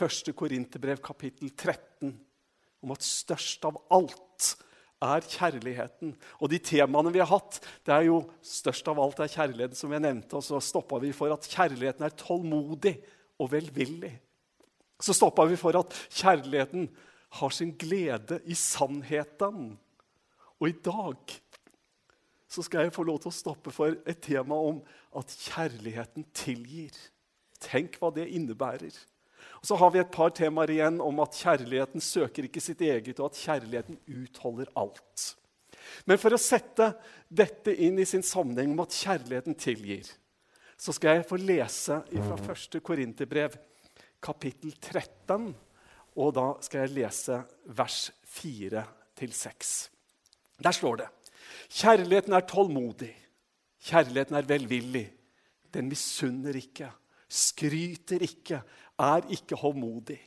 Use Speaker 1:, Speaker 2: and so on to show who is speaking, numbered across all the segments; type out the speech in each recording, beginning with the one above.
Speaker 1: 1. Korinterbrev kapittel 13 om at størst av alt er kjærligheten. Og de temaene vi har hatt, det er jo størst av alt er kjærligheten, som jeg nevnte. Og så stoppa vi for at kjærligheten er tålmodig og velvillig. Så stoppa vi for at kjærligheten har sin glede i sannheten. Og i dag så skal jeg få lov til å stoppe for et tema om at kjærligheten tilgir. Tenk hva det innebærer. Og Så har vi et par temaer igjen om at kjærligheten søker ikke sitt eget, og at kjærligheten utholder alt. Men for å sette dette inn i sin sammenheng om at kjærligheten tilgir, så skal jeg få lese fra 1. Korinterbrev, kapittel 13. Og da skal jeg lese vers 4-6. Der står det Kjærligheten er tålmodig. Kjærligheten er velvillig. Den misunner ikke, skryter ikke, er ikke håndmodig.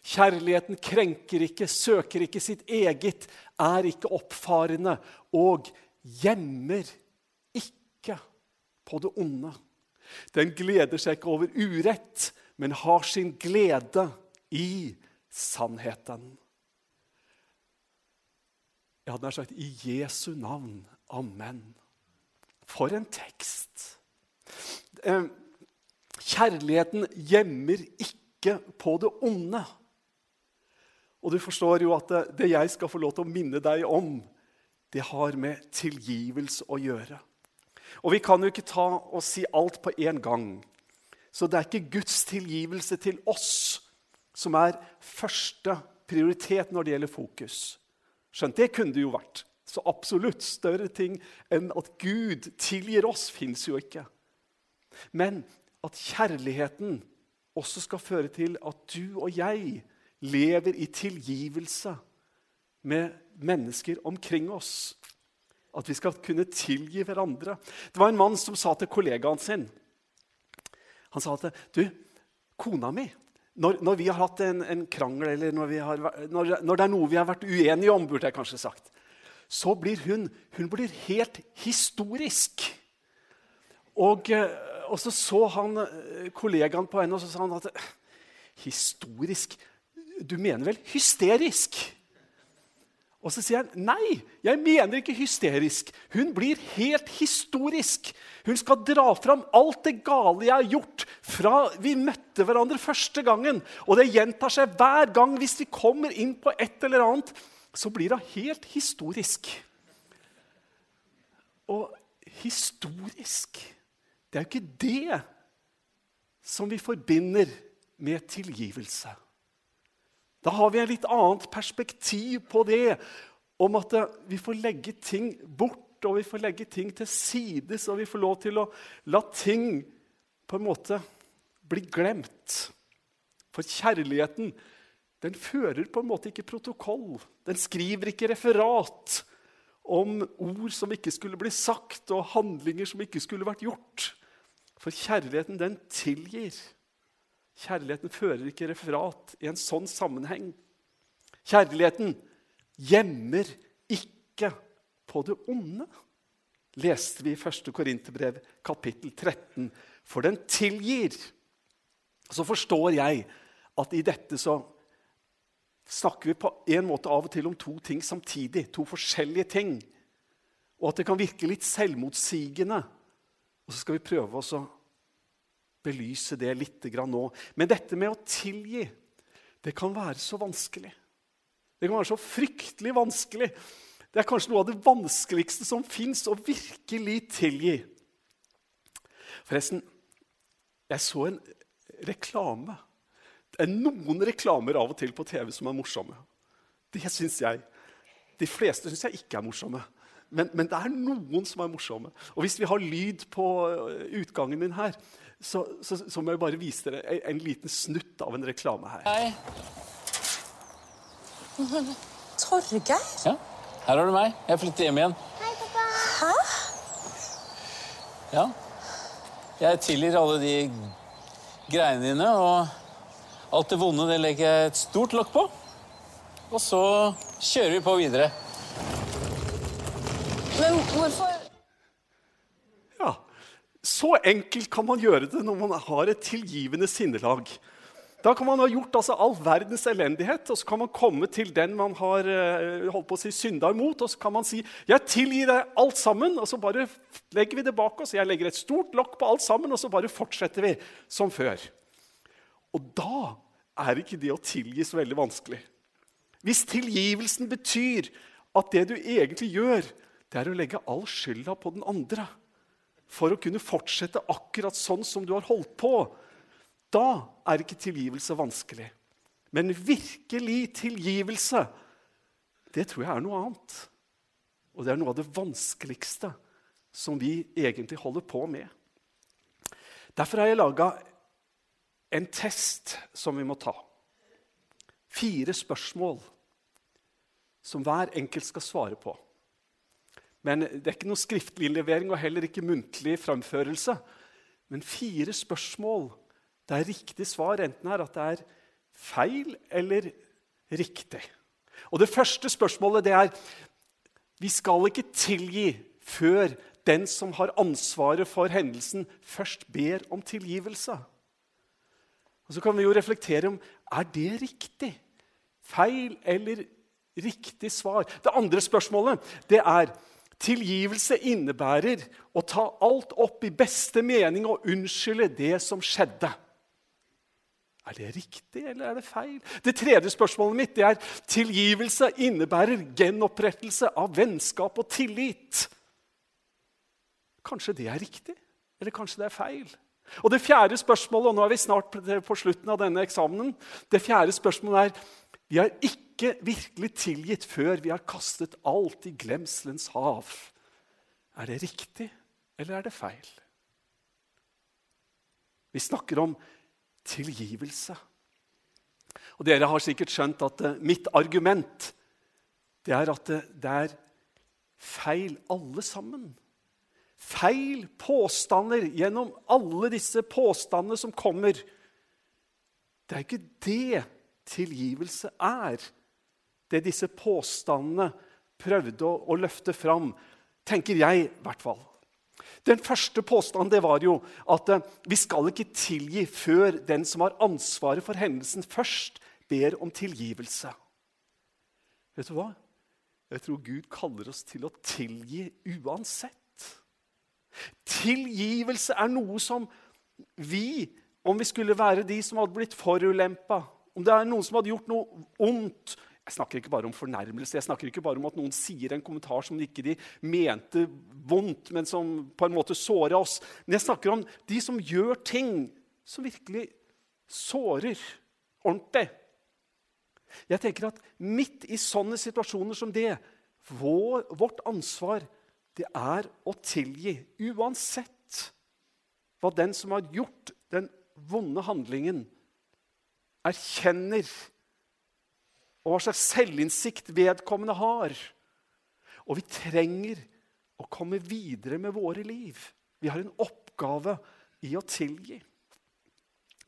Speaker 1: Kjærligheten krenker ikke, søker ikke sitt eget, er ikke oppfarende og gjemmer ikke på det onde. Den gleder seg ikke over urett, men har sin glede i sannheten. Jeg hadde nær sagt i Jesu navn. Amen. For en tekst. Kjærligheten gjemmer ikke på det onde. Og du forstår jo at det jeg skal få lov til å minne deg om, det har med tilgivelse å gjøre. Og vi kan jo ikke ta og si alt på én gang. Så det er ikke Guds tilgivelse til oss som er første prioritet når det gjelder fokus. Skjønt, det kunne det jo vært. Så absolutt større ting enn at Gud tilgir oss, fins jo ikke. Men at kjærligheten også skal føre til at du og jeg lever i tilgivelse med mennesker omkring oss. At vi skal kunne tilgi hverandre. Det var en mann som sa til kollegaen sin Han sa til du, kona mi når, når vi har hatt en, en krangel, eller når, har, når, når, det er noe vi har vært uenige om, burde jeg kanskje sagt, så blir hun, hun blir helt historisk. Og eh, og så så han eh, kollegaen på henne og så sa han at Historisk? Du mener vel hysterisk? Og så sier han nei, jeg mener ikke hysterisk. Hun blir helt historisk. Hun skal dra fram alt det gale jeg har gjort fra vi møtte hverandre første gangen. Og det gjentar seg hver gang hvis vi kommer inn på et eller annet. Så blir hun helt historisk. Og historisk det er jo ikke det som vi forbinder med tilgivelse. Da har vi et litt annet perspektiv på det, om at vi får legge ting bort, og vi får legge ting til sides, og vi får lov til å la ting på en måte bli glemt. For kjærligheten den fører på en måte ikke protokoll. Den skriver ikke referat om ord som ikke skulle bli sagt, og handlinger som ikke skulle vært gjort. For kjærligheten, den tilgir. Kjærligheten fører ikke referat i en sånn sammenheng. Kjærligheten gjemmer ikke på det onde, leste vi i 1. Korinterbrev kapittel 13. For den tilgir. Så forstår jeg at i dette så snakker vi på en måte av og til om to ting samtidig. To forskjellige ting. Og at det kan virke litt selvmotsigende og så skal vi prøve å belyse det litt nå. Men dette med å tilgi, det kan være så vanskelig. Det kan være så fryktelig vanskelig. Det er kanskje noe av det vanskeligste som fins, å virkelig tilgi. Forresten, jeg så en reklame. Det er noen reklamer av og til på TV som er morsomme. Det syns jeg. De fleste syns jeg ikke er morsomme. Men, men, det er noen som er morsomme. Og hvis vi har lyd på eh, utgangen min her, så, så, så må jeg bare vise dere en, en, liten snutt av en reklame her.
Speaker 2: Hei.
Speaker 3: Torgeir?
Speaker 2: Ja, her har du meg. Jeg flytter hjem igjen.
Speaker 3: Hei, pappa. Hæ?
Speaker 2: Ja. Jeg tilgir alle de greiene dine, og alt det vonde det legger jeg et stort lokk på. Og så kjører vi på videre.
Speaker 3: Men hvorfor
Speaker 1: Ja, Så enkelt kan man gjøre det når man har et tilgivende sinnelag. Da kan man ha gjort altså, all verdens elendighet, og så kan man komme til den man har eh, holdt på å si, synda imot, og så kan man si 'Jeg tilgir deg alt sammen', og så bare legger vi det bak oss. Jeg legger et stort lokk på alt sammen, og så bare fortsetter vi som før. Og da er ikke det å tilgi så veldig vanskelig. Hvis tilgivelsen betyr at det du egentlig gjør, det er å legge all skylda på den andre for å kunne fortsette akkurat sånn som du har holdt på, da er ikke tilgivelse vanskelig. Men virkelig tilgivelse, det tror jeg er noe annet. Og det er noe av det vanskeligste som vi egentlig holder på med. Derfor har jeg laga en test som vi må ta. Fire spørsmål som hver enkelt skal svare på. Men Det er ikke noe skriftlig innlevering og heller ikke muntlig framførelse. Men fire spørsmål det er riktig svar enten er at det er feil eller riktig. Og Det første spørsmålet det er Vi skal ikke tilgi før den som har ansvaret for hendelsen, først ber om tilgivelse. Og Så kan vi jo reflektere om er det riktig. Feil eller riktig svar. Det andre spørsmålet det er tilgivelse innebærer å ta alt opp i beste mening og unnskylde det som skjedde. Er det riktig, eller er det feil? Det tredje spørsmålet mitt det er tilgivelse innebærer gjenopprettelse av vennskap og tillit. Kanskje det er riktig, eller kanskje det er feil? Og Det fjerde spørsmålet og nå er vi snart på slutten av denne eksamenen, det fjerde spørsmålet er vi har ikke virkelig tilgitt før vi har kastet alt i glemselens hav. Er det riktig, eller er det feil? Vi snakker om tilgivelse. Og Dere har sikkert skjønt at uh, mitt argument det er at det, det er feil alle sammen. Feil påstander gjennom alle disse påstandene som kommer. Det er ikke det tilgivelse er. Det disse påstandene prøvde å, å løfte fram, tenker jeg i hvert fall. Den første påstanden det var jo at eh, vi skal ikke tilgi før den som har ansvaret for hendelsen, først ber om tilgivelse. Vet du hva? Jeg tror Gud kaller oss til å tilgi uansett. Tilgivelse er noe som vi, om vi skulle være de som hadde blitt forulempa, om det er noen som hadde gjort noe ondt, jeg snakker ikke bare om fornærmelse, jeg snakker ikke bare om at noen sier en kommentar som ikke de mente vondt, men som på en måte sårer oss. Men jeg snakker om de som gjør ting som virkelig sårer ordentlig. Jeg tenker at midt i sånne situasjoner som det, vår, vårt ansvar det er å tilgi. Uansett hva den som har gjort den vonde handlingen, erkjenner og hva slags selvinnsikt vedkommende har. Og vi trenger å komme videre med våre liv. Vi har en oppgave i å tilgi.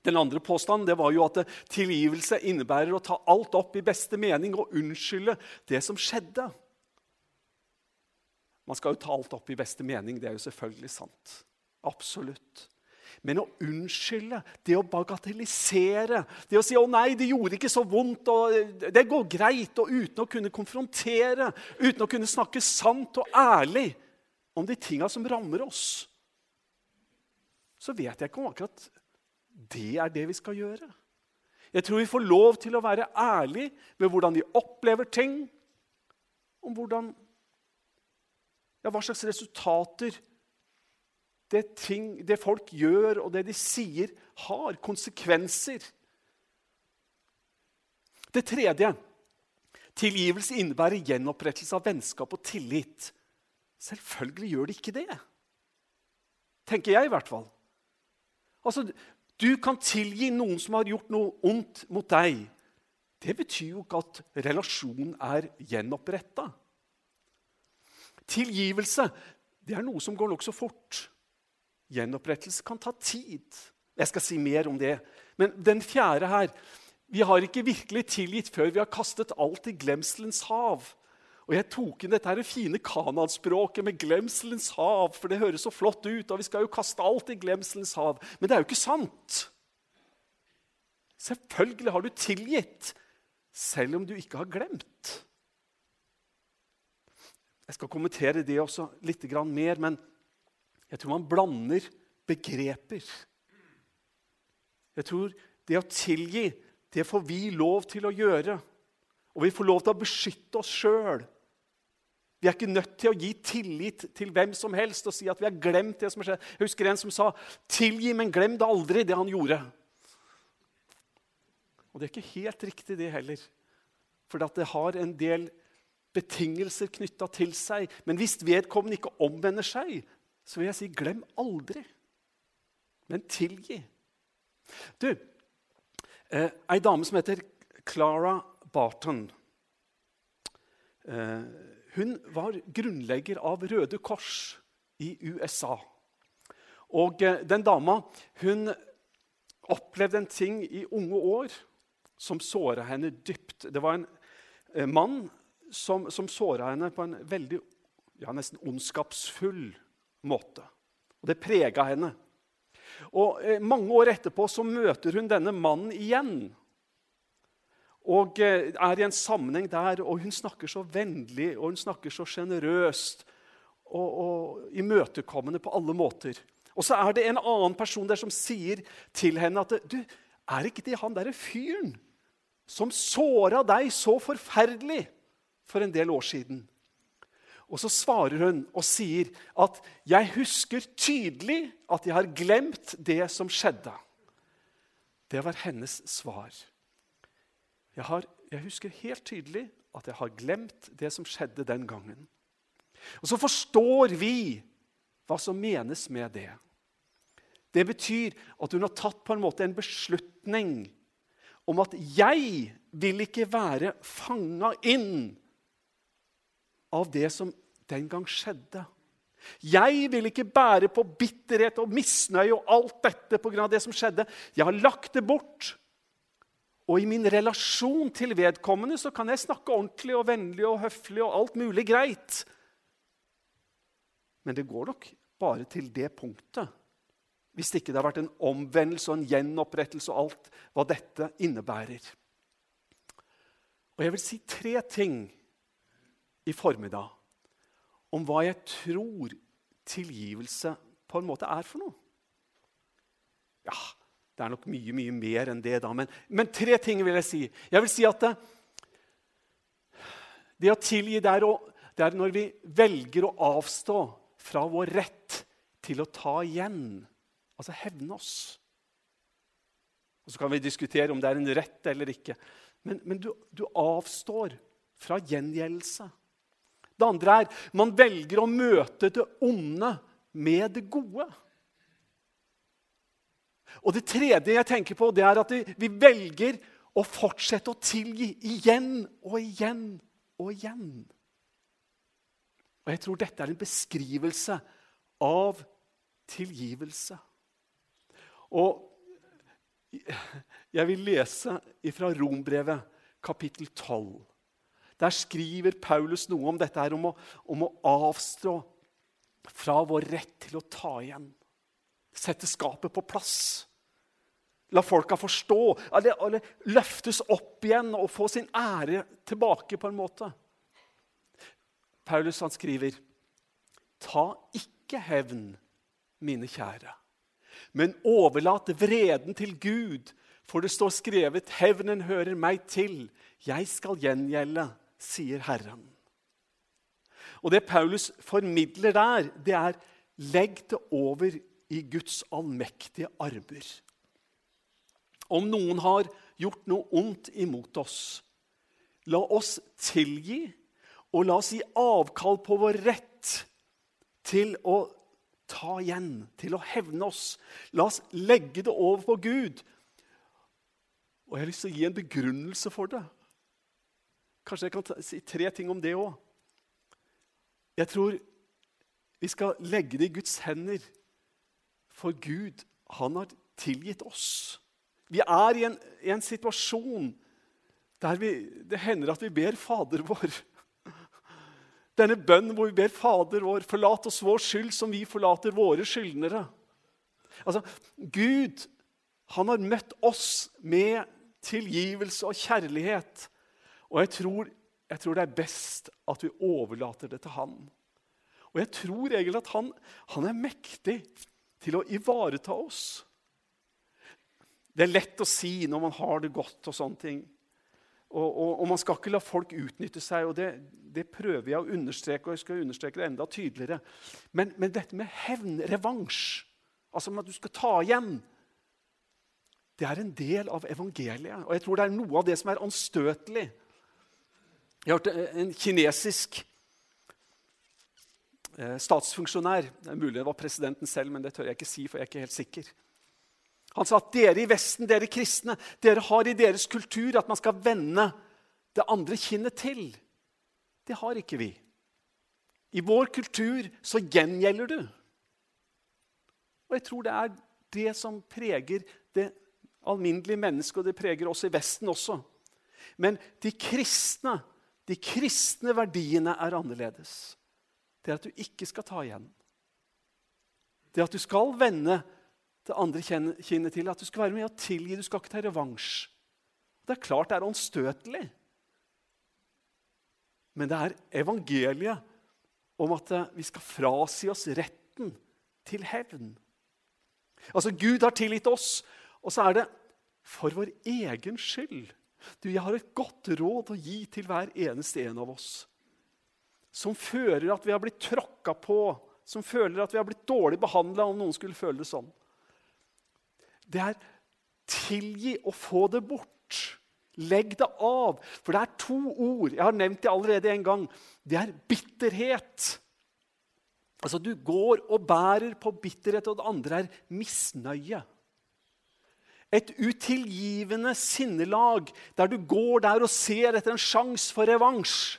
Speaker 1: Den andre påstanden var jo at tilgivelse innebærer å ta alt opp i beste mening og unnskylde det som skjedde. Man skal jo ta alt opp i beste mening, det er jo selvfølgelig sant. Absolutt. Men å unnskylde, det å bagatellisere, det å si 'Å nei, det gjorde ikke så vondt', og 'det går greit', og uten å kunne konfrontere, uten å kunne snakke sant og ærlig om de tinga som rammer oss, så vet jeg ikke om akkurat det er det vi skal gjøre. Jeg tror vi får lov til å være ærlige med hvordan vi opplever ting, om hvordan, ja, hva slags resultater det, ting, det folk gjør, og det de sier, har konsekvenser. Det tredje tilgivelse innebærer gjenopprettelse av vennskap og tillit. Selvfølgelig gjør det ikke det. Tenker jeg, i hvert fall. Altså, Du kan tilgi noen som har gjort noe ondt mot deg. Det betyr jo ikke at relasjonen er gjenoppretta. Tilgivelse det er noe som går nokså fort. Gjenopprettelse kan ta tid. Jeg skal si mer om det. Men den fjerde her Vi har ikke virkelig tilgitt før vi har kastet alt i glemselens hav. Og Jeg tok inn dette her fine kanadspråket med 'glemselens hav', for det høres så flott ut. og Vi skal jo kaste alt i glemselens hav. Men det er jo ikke sant. Selvfølgelig har du tilgitt, selv om du ikke har glemt. Jeg skal kommentere det også litt mer, men jeg tror man blander begreper. Jeg tror det å tilgi, det får vi lov til å gjøre. Og vi får lov til å beskytte oss sjøl. Vi er ikke nødt til å gi tillit til hvem som helst og si at vi har glemt det som har skjedd. Jeg husker en som sa 'tilgi, men glem det aldri', det han gjorde. Og det er ikke helt riktig, det heller. For det har en del betingelser knytta til seg. Men hvis vedkommende ikke omvender seg, så vil jeg si glem aldri. Men tilgi. Du, eh, ei dame som heter Clara Barton eh, Hun var grunnlegger av Røde Kors i USA. Og eh, den dama hun opplevde en ting i unge år som såra henne dypt. Det var en eh, mann som, som såra henne på en veldig, ja, nesten ondskapsfull måte. Og det prega henne. Og eh, Mange år etterpå så møter hun denne mannen igjen. Og eh, er i en sammenheng der, og hun snakker så vennlig og hun snakker så sjenerøst og, og imøtekommende på alle måter. Og så er det en annen person der som sier til henne at du, er ikke det han derre fyren som såra deg så forferdelig for en del år siden? Og så svarer hun og sier at 'jeg husker tydelig at jeg har glemt det som skjedde'. Det var hennes svar. Jeg, har, jeg husker helt tydelig at jeg har glemt det som skjedde den gangen. Og så forstår vi hva som menes med det. Det betyr at hun har tatt på en måte en beslutning om at 'jeg vil ikke være fanga inn' av det som den gang skjedde. Jeg vil ikke bære på bitterhet og misnøye og alt dette pga. det som skjedde. Jeg har lagt det bort. Og i min relasjon til vedkommende så kan jeg snakke ordentlig og vennlig og høflig og alt mulig greit. Men det går nok bare til det punktet. Hvis det ikke har vært en omvendelse og en gjenopprettelse og alt hva dette innebærer. Og jeg vil si tre ting i formiddag om hva jeg tror tilgivelse på en måte er for noe. Ja, det er nok mye mye mer enn det, da. Men, men tre ting vil jeg si. Jeg vil si at det, det å tilgi det er, å, det er når vi velger å avstå fra vår rett til å ta igjen. Altså hevne oss. Og Så kan vi diskutere om det er en rett eller ikke. Men, men du, du avstår fra gjengjeldelse. Det andre er man velger å møte det onde med det gode. Og det tredje jeg tenker på, det er at vi, velger å fortsette å tilgi igjen og igjen og igjen. Og jeg tror dette er en beskrivelse av tilgivelse. Og jeg vil lese fra Rombrevet, kapittel 12. Der skriver Paulus noe om dette her, om å, om å avstå fra vår rett til å ta igjen. Sette skapet på plass. La folka forstå, eller, eller løftes opp igjen og få sin ære tilbake på en måte. Paulus han skriver, ta ikke hevn, mine kjære, men overlat vreden til Gud, for det står skrevet, hevnen hører meg til, jeg skal gjengjelde, sier Herren. Og Det Paulus formidler der, det er legg det over i Guds allmektige armer. Om noen har gjort noe ondt imot oss, la oss tilgi, og la oss gi avkall på vår rett til å ta igjen, til å hevne oss. La oss legge det over på Gud. Og jeg har lyst til å gi en begrunnelse for det. Kanskje jeg kan si tre ting om det òg. Jeg tror vi skal legge det i Guds hender. For Gud, han har tilgitt oss. Vi er i en, i en situasjon der vi, det hender at vi ber Fader vår. Denne bønnen hvor vi ber Fader vår, forlat oss vår skyld som vi forlater våre skyldnere. Altså, Gud Han har møtt oss med tilgivelse og kjærlighet. Og jeg tror, jeg tror det er best at vi overlater det til han. Og jeg tror egentlig at han, han er mektig til å ivareta oss. Det er lett å si når man har det godt og sånne ting. Og, og, og man skal ikke la folk utnytte seg, og det, det, prøver jeg å understreke. og jeg skal understreke det enda tydeligere. Men, men dette med hevn, revansj, altså at du skal ta igjen, det er en del av evangeliet. Og jeg tror det er noe av det som er anstøtelig. Jeg hørte en kinesisk eh, statsfunksjonær Det er mulig det var presidenten selv, men det tør jeg ikke si, for jeg er ikke helt sikker. Han sa at dere i Vesten, dere kristne, dere har i deres kultur at man skal vende det andre kinnet til. Det har ikke vi. I vår kultur så gjengjelder du. Og jeg tror det er det som preger det alminnelige mennesket, og det preger oss i Vesten også. Men de kristne, de kristne verdiene er annerledes. Det er at du ikke skal ta igjen. Det at du skal vende det andre kinnet til. At du skal være med og tilgi. Du skal ikke ta revansj. Det er klart det er anstøtelig. Men det er evangeliet om at eh, vi skal frasi oss retten til hevn. Altså, Gud har tilgitt oss, og så er det for vår egen skyld. Du, Jeg har et godt råd å gi til hver eneste en av oss. Som føler at vi har blitt tråkka på, som føler at vi har blitt dårlig behandla, om noen skulle føle det sånn det er tilgi og få det bort. Legg det av. For det er to ord. Jeg har nevnt det allerede en gang. Det er bitterhet. Altså, Du går og bærer på bitterhet, og det andre er misnøye. Et utilgivende sinnelag der du går der og ser etter en sjanse for revansj.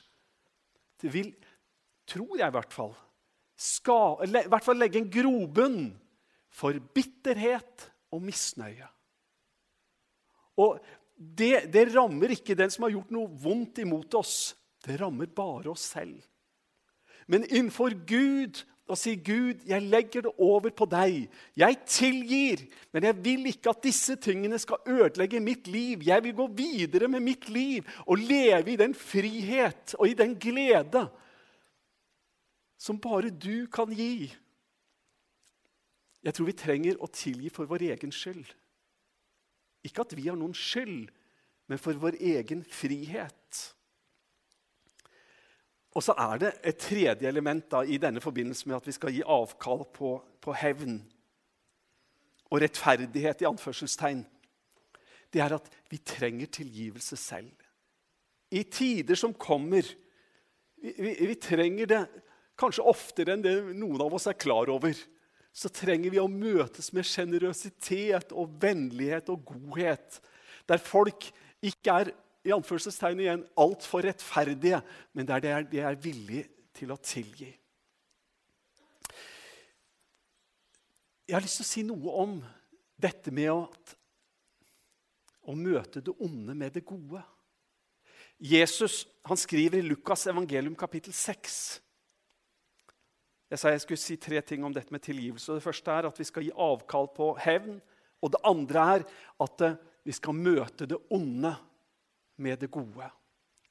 Speaker 1: Det vil, tror jeg i hvert fall, skal, i hvert fall legge en grobunn for bitterhet og misnøye. Og det, det, rammer ikke den som har gjort noe vondt imot oss. Det rammer bare oss selv. Men innenfor Gud og sier, 'Gud, jeg legger det over på deg. Jeg tilgir, men jeg vil ikke at disse tingene skal ødelegge mitt liv.' 'Jeg vil gå videre med mitt liv og leve i den frihet og i den glede' som bare du kan gi. Jeg tror vi trenger å tilgi for vår egen skyld. Ikke at vi har noen skyld, men for vår egen frihet. Og så er det et tredje element da, i denne forbindelse med at vi skal gi avkall på, på hevn og rettferdighet, i anførselstegn. Det er at vi trenger tilgivelse selv. I tider som kommer. Vi, vi, vi trenger det kanskje oftere enn det noen av oss er klar over så trenger vi å møtes med sjenerøsitet og vennlighet og godhet. Der folk ikke er i anførselstegn igjen, altfor rettferdige, men det er det de er villige til å tilgi. Jeg har lyst til å si noe om dette med å, å møte det onde med det gode. Jesus han skriver i Lukas evangelium kapittel 6 jeg sa jeg skulle si tre ting om dette med tilgivelse. Det første er at vi skal gi avkall på hevn. Og det andre er at eh, vi skal møte det onde med det gode.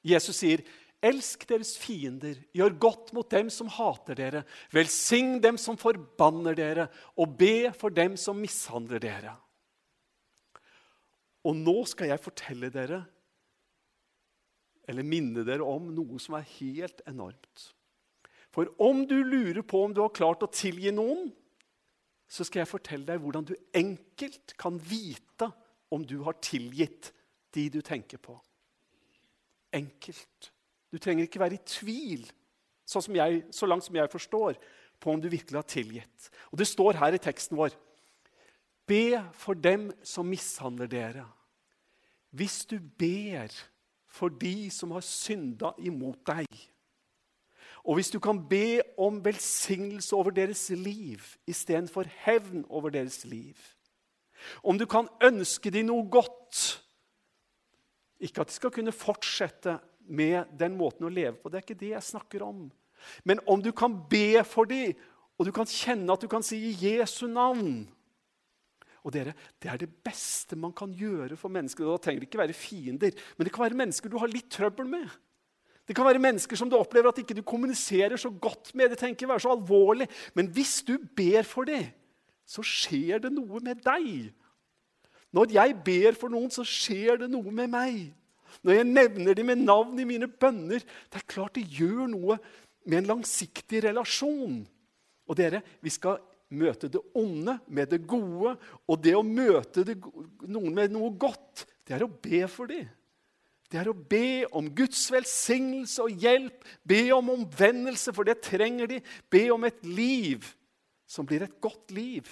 Speaker 1: Jesus sier, 'Elsk deres fiender, gjør godt mot dem som hater dere.' 'Velsign dem som forbanner dere, og be for dem som mishandler dere.' Og nå skal jeg fortelle dere, eller minne dere om, noe som er helt enormt. For om du lurer på om du har klart å tilgi noen, så skal jeg fortelle deg hvordan du enkelt kan vite om du har tilgitt de du tenker på. Enkelt. Du trenger ikke være i tvil, sånn jeg, så langt som jeg forstår, på om du virkelig har tilgitt. Og Det står her i teksten vår Be for dem som mishandler dere. Hvis du ber for de som har synda imot deg, og hvis du kan be om velsignelse over deres liv istedenfor hevn over deres liv Om du kan ønske dem noe godt Ikke at de skal kunne fortsette med den måten å leve på, det er ikke det jeg snakker om. Men om du kan be for dem, og du kan kjenne at du kan si i Jesu navn Og dere, Det er det beste man kan gjøre for mennesker. Da trenger det ikke være fiender, men det kan være mennesker du har litt trøbbel med. Det kan være mennesker som du opplever at ikke du kommuniserer så godt med. Det ikke være så alvorlig. Men hvis du ber for dem, så skjer det noe med deg. Når jeg ber for noen, så skjer det noe med meg. Når jeg nevner dem med navn i mine bønner, det er klart det gjør noe med en langsiktig relasjon. Og dere, vi skal møte det onde med det gode. Og det å møte det, noen med noe godt, det er å be for dem. Det er å be om Guds velsignelse og hjelp, be om omvendelse, for det trenger de. Be om et liv som blir et godt liv.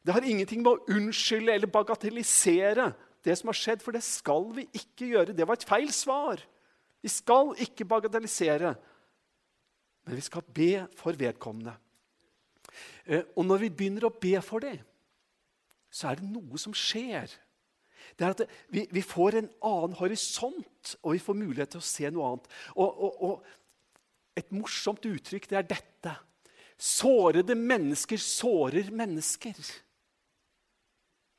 Speaker 1: Det har ingenting med å unnskylde eller bagatellisere det som har skjedd, for det skal vi ikke gjøre. Det var et feil svar. Vi skal ikke bagatellisere, men vi skal be for vedkommende. Eh, og når vi begynner å be for det, så er det noe som skjer. Det er at vi, vi, får en annen horisont, og vi får mulighet til å se noe annet. Og, og, og et morsomt uttrykk det er dette. Sårede mennesker sårer mennesker.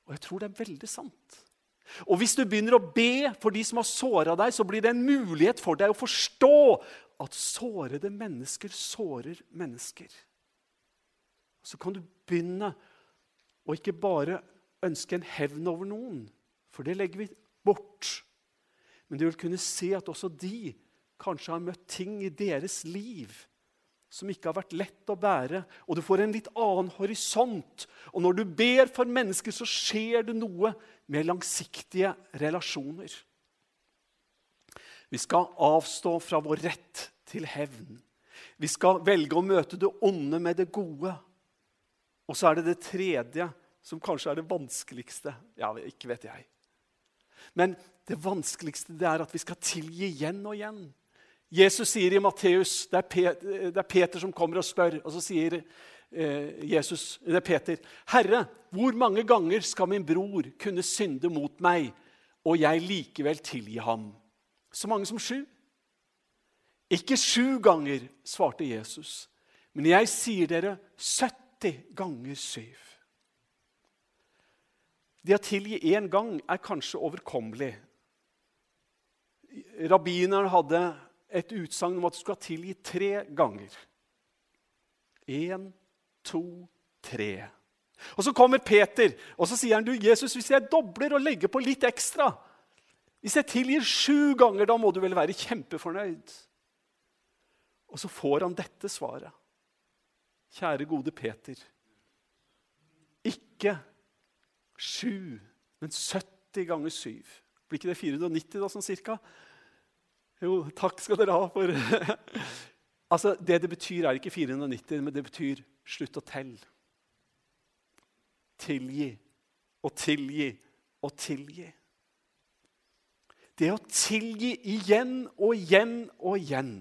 Speaker 1: Og jeg tror det er veldig sant. Og hvis du begynner å be for de som har såra deg, så blir det en mulighet for deg å forstå at sårede mennesker sårer mennesker. Så kan du begynne å ikke bare ønske en hevn over noen, for det legger vi bort. Men du vil kunne se at også de kanskje har møtt ting i deres liv som ikke har vært lett å bære. Og du får en litt annen horisont. Og når du ber for mennesker, så skjer det noe med langsiktige relasjoner. Vi skal avstå fra vår rett til hevn. Vi skal velge å møte det onde med det gode. Og så er det det tredje, som kanskje er det vanskeligste. Ja, ikke vet jeg. Men det vanskeligste det er at vi skal tilgi igjen og igjen. Jesus sier i Matteus det, er Peter som kommer og spør, og så sier eh, Jesus, det er Peter, 'Herre, hvor mange ganger skal min bror kunne synde mot meg, og jeg likevel tilgi ham?' Så mange som sju? Ikke sju ganger, svarte Jesus, men jeg sier dere 70 ganger syv. Det å tilgi én gang er kanskje overkommelig. Rabbineren hadde et utsagn om at du skal tilgi tre ganger. Én, to, tre. Og Så kommer Peter og så sier han, du, Jesus, hvis jeg dobler og legger på litt ekstra Hvis jeg tilgir sju ganger, da må du vel være kjempefornøyd? Og så får han dette svaret. Kjære, gode Peter. Ikke Sju, men 70 ganger syv. Blir ikke det 490 da, sånn cirka? Jo, takk skal dere ha for Altså, Det det betyr, er ikke 490, men det betyr slutt å telle. Tilgi og tilgi og tilgi. Det å tilgi igjen og igjen og igjen.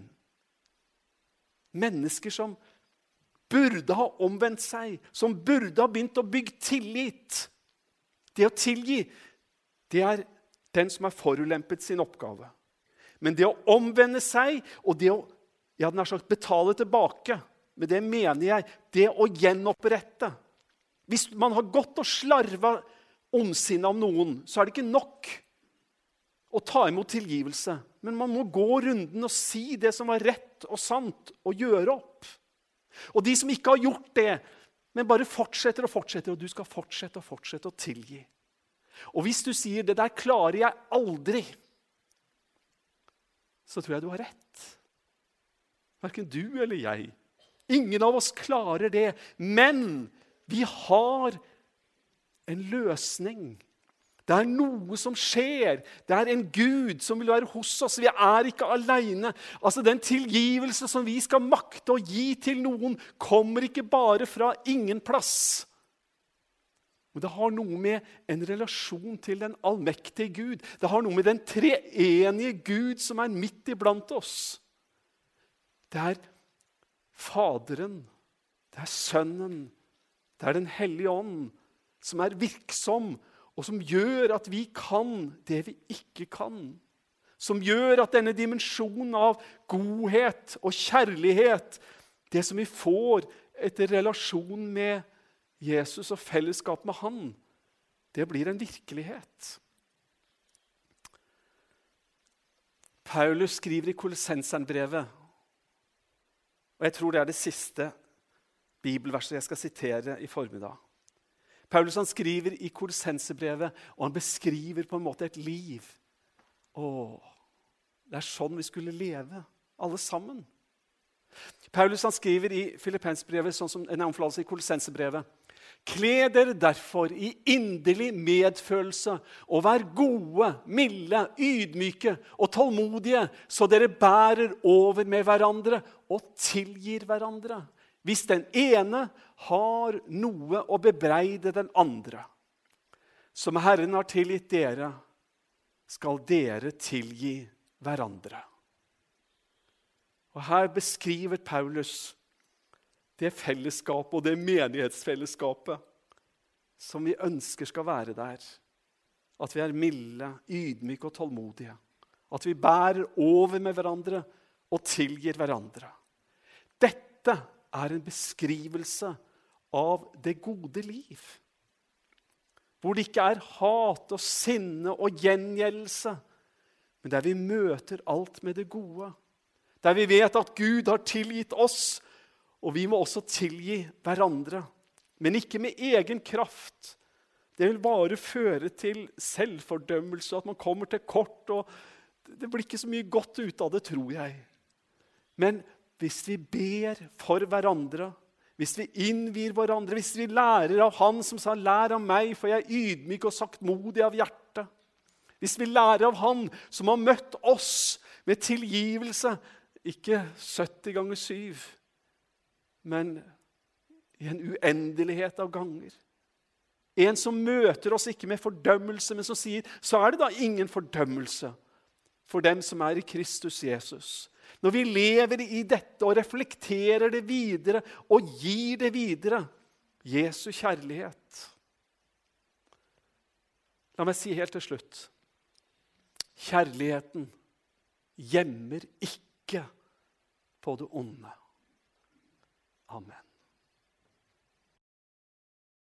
Speaker 1: Mennesker som burde ha omvendt seg, som burde ha begynt å bygge tillit. Det å tilgi, det er den som er forulempet sin oppgave. Men det å omvende seg og det å jeg hadde sagt betale tilbake, med det mener jeg det å gjenopprette Hvis man har gått og slarva ondsinnet om noen, så er det ikke nok å ta imot tilgivelse. Men man må gå runden og si det som var rett og sant, og gjøre opp. Og de som ikke har gjort det, men bare fortsetter og fortsetter, og du skal fortsette og fortsette å tilgi. Og hvis du sier 'det der klarer jeg aldri', så tror jeg du har rett. Verken du eller jeg. Ingen av oss klarer det. Men vi har en løsning det er noe som skjer. Det er en Gud som vil være hos oss. Vi er ikke aleine. Altså, den tilgivelse som vi skal makte å gi til noen, kommer ikke bare fra ingen plass. Men det har noe med en relasjon til den allmektige Gud. Det har noe med den treenige Gud som er midt iblant oss. Det er Faderen, det er Sønnen, det er Den hellige ånd som er virksom og som gjør at vi kan det vi ikke kan. Som gjør at denne dimensjonen av godhet og kjærlighet, det som vi får etter relasjon med Jesus og fellesskap med Han, det blir en virkelighet. Paulus skriver i Kolossenseren-brevet, og jeg tror det er det siste bibelverset jeg skal sitere i formiddag. Paulus han skriver i Kolossensebrevet, og han beskriver på en måte et liv. Å, det er sånn vi skulle leve, alle sammen. Paulus han skriver i Filippensbrevet, sånn som en omflase i Kolossensebrevet. Kle dere derfor i inderlig medfølelse og vær gode, milde, ydmyke og tålmodige, så dere bærer over med hverandre og tilgir hverandre. Hvis den ene har noe å bebreide den andre. Som Herren har tilgitt dere, skal dere tilgi hverandre. Og Her beskriver Paulus det fellesskapet og det menighetsfellesskapet som vi ønsker skal være der. At vi er milde, ydmyke og tålmodige. At vi bærer over med hverandre og tilgir hverandre. Dette er en beskrivelse av det gode liv. Hvor det ikke er hat og sinne og gjengjeldelse, men der vi møter alt med det gode. Der vi vet at Gud har tilgitt oss, og vi må også tilgi hverandre. Men ikke med egen kraft. Det vil bare føre til selvfordømmelse, at man kommer til kort. og Det blir ikke så mye godt ut av det, tror jeg. Men hvis vi ber for hverandre, hvis vi innvier hverandre, hvis vi lærer av Han som sa 'Lær av meg, for jeg er ydmyk og saktmodig av hjerte', hvis vi lærer av Han som har møtt oss med tilgivelse, ikke 70 ganger 7, men i en uendelighet av ganger En som møter oss ikke med fordømmelse, men som sier så er det da ingen fordømmelse for dem som er i Kristus Jesus. Når vi lever i dette og reflekterer det videre og gir det videre Jesu kjærlighet. La meg si helt til slutt kjærligheten gjemmer ikke på det onde. Amen.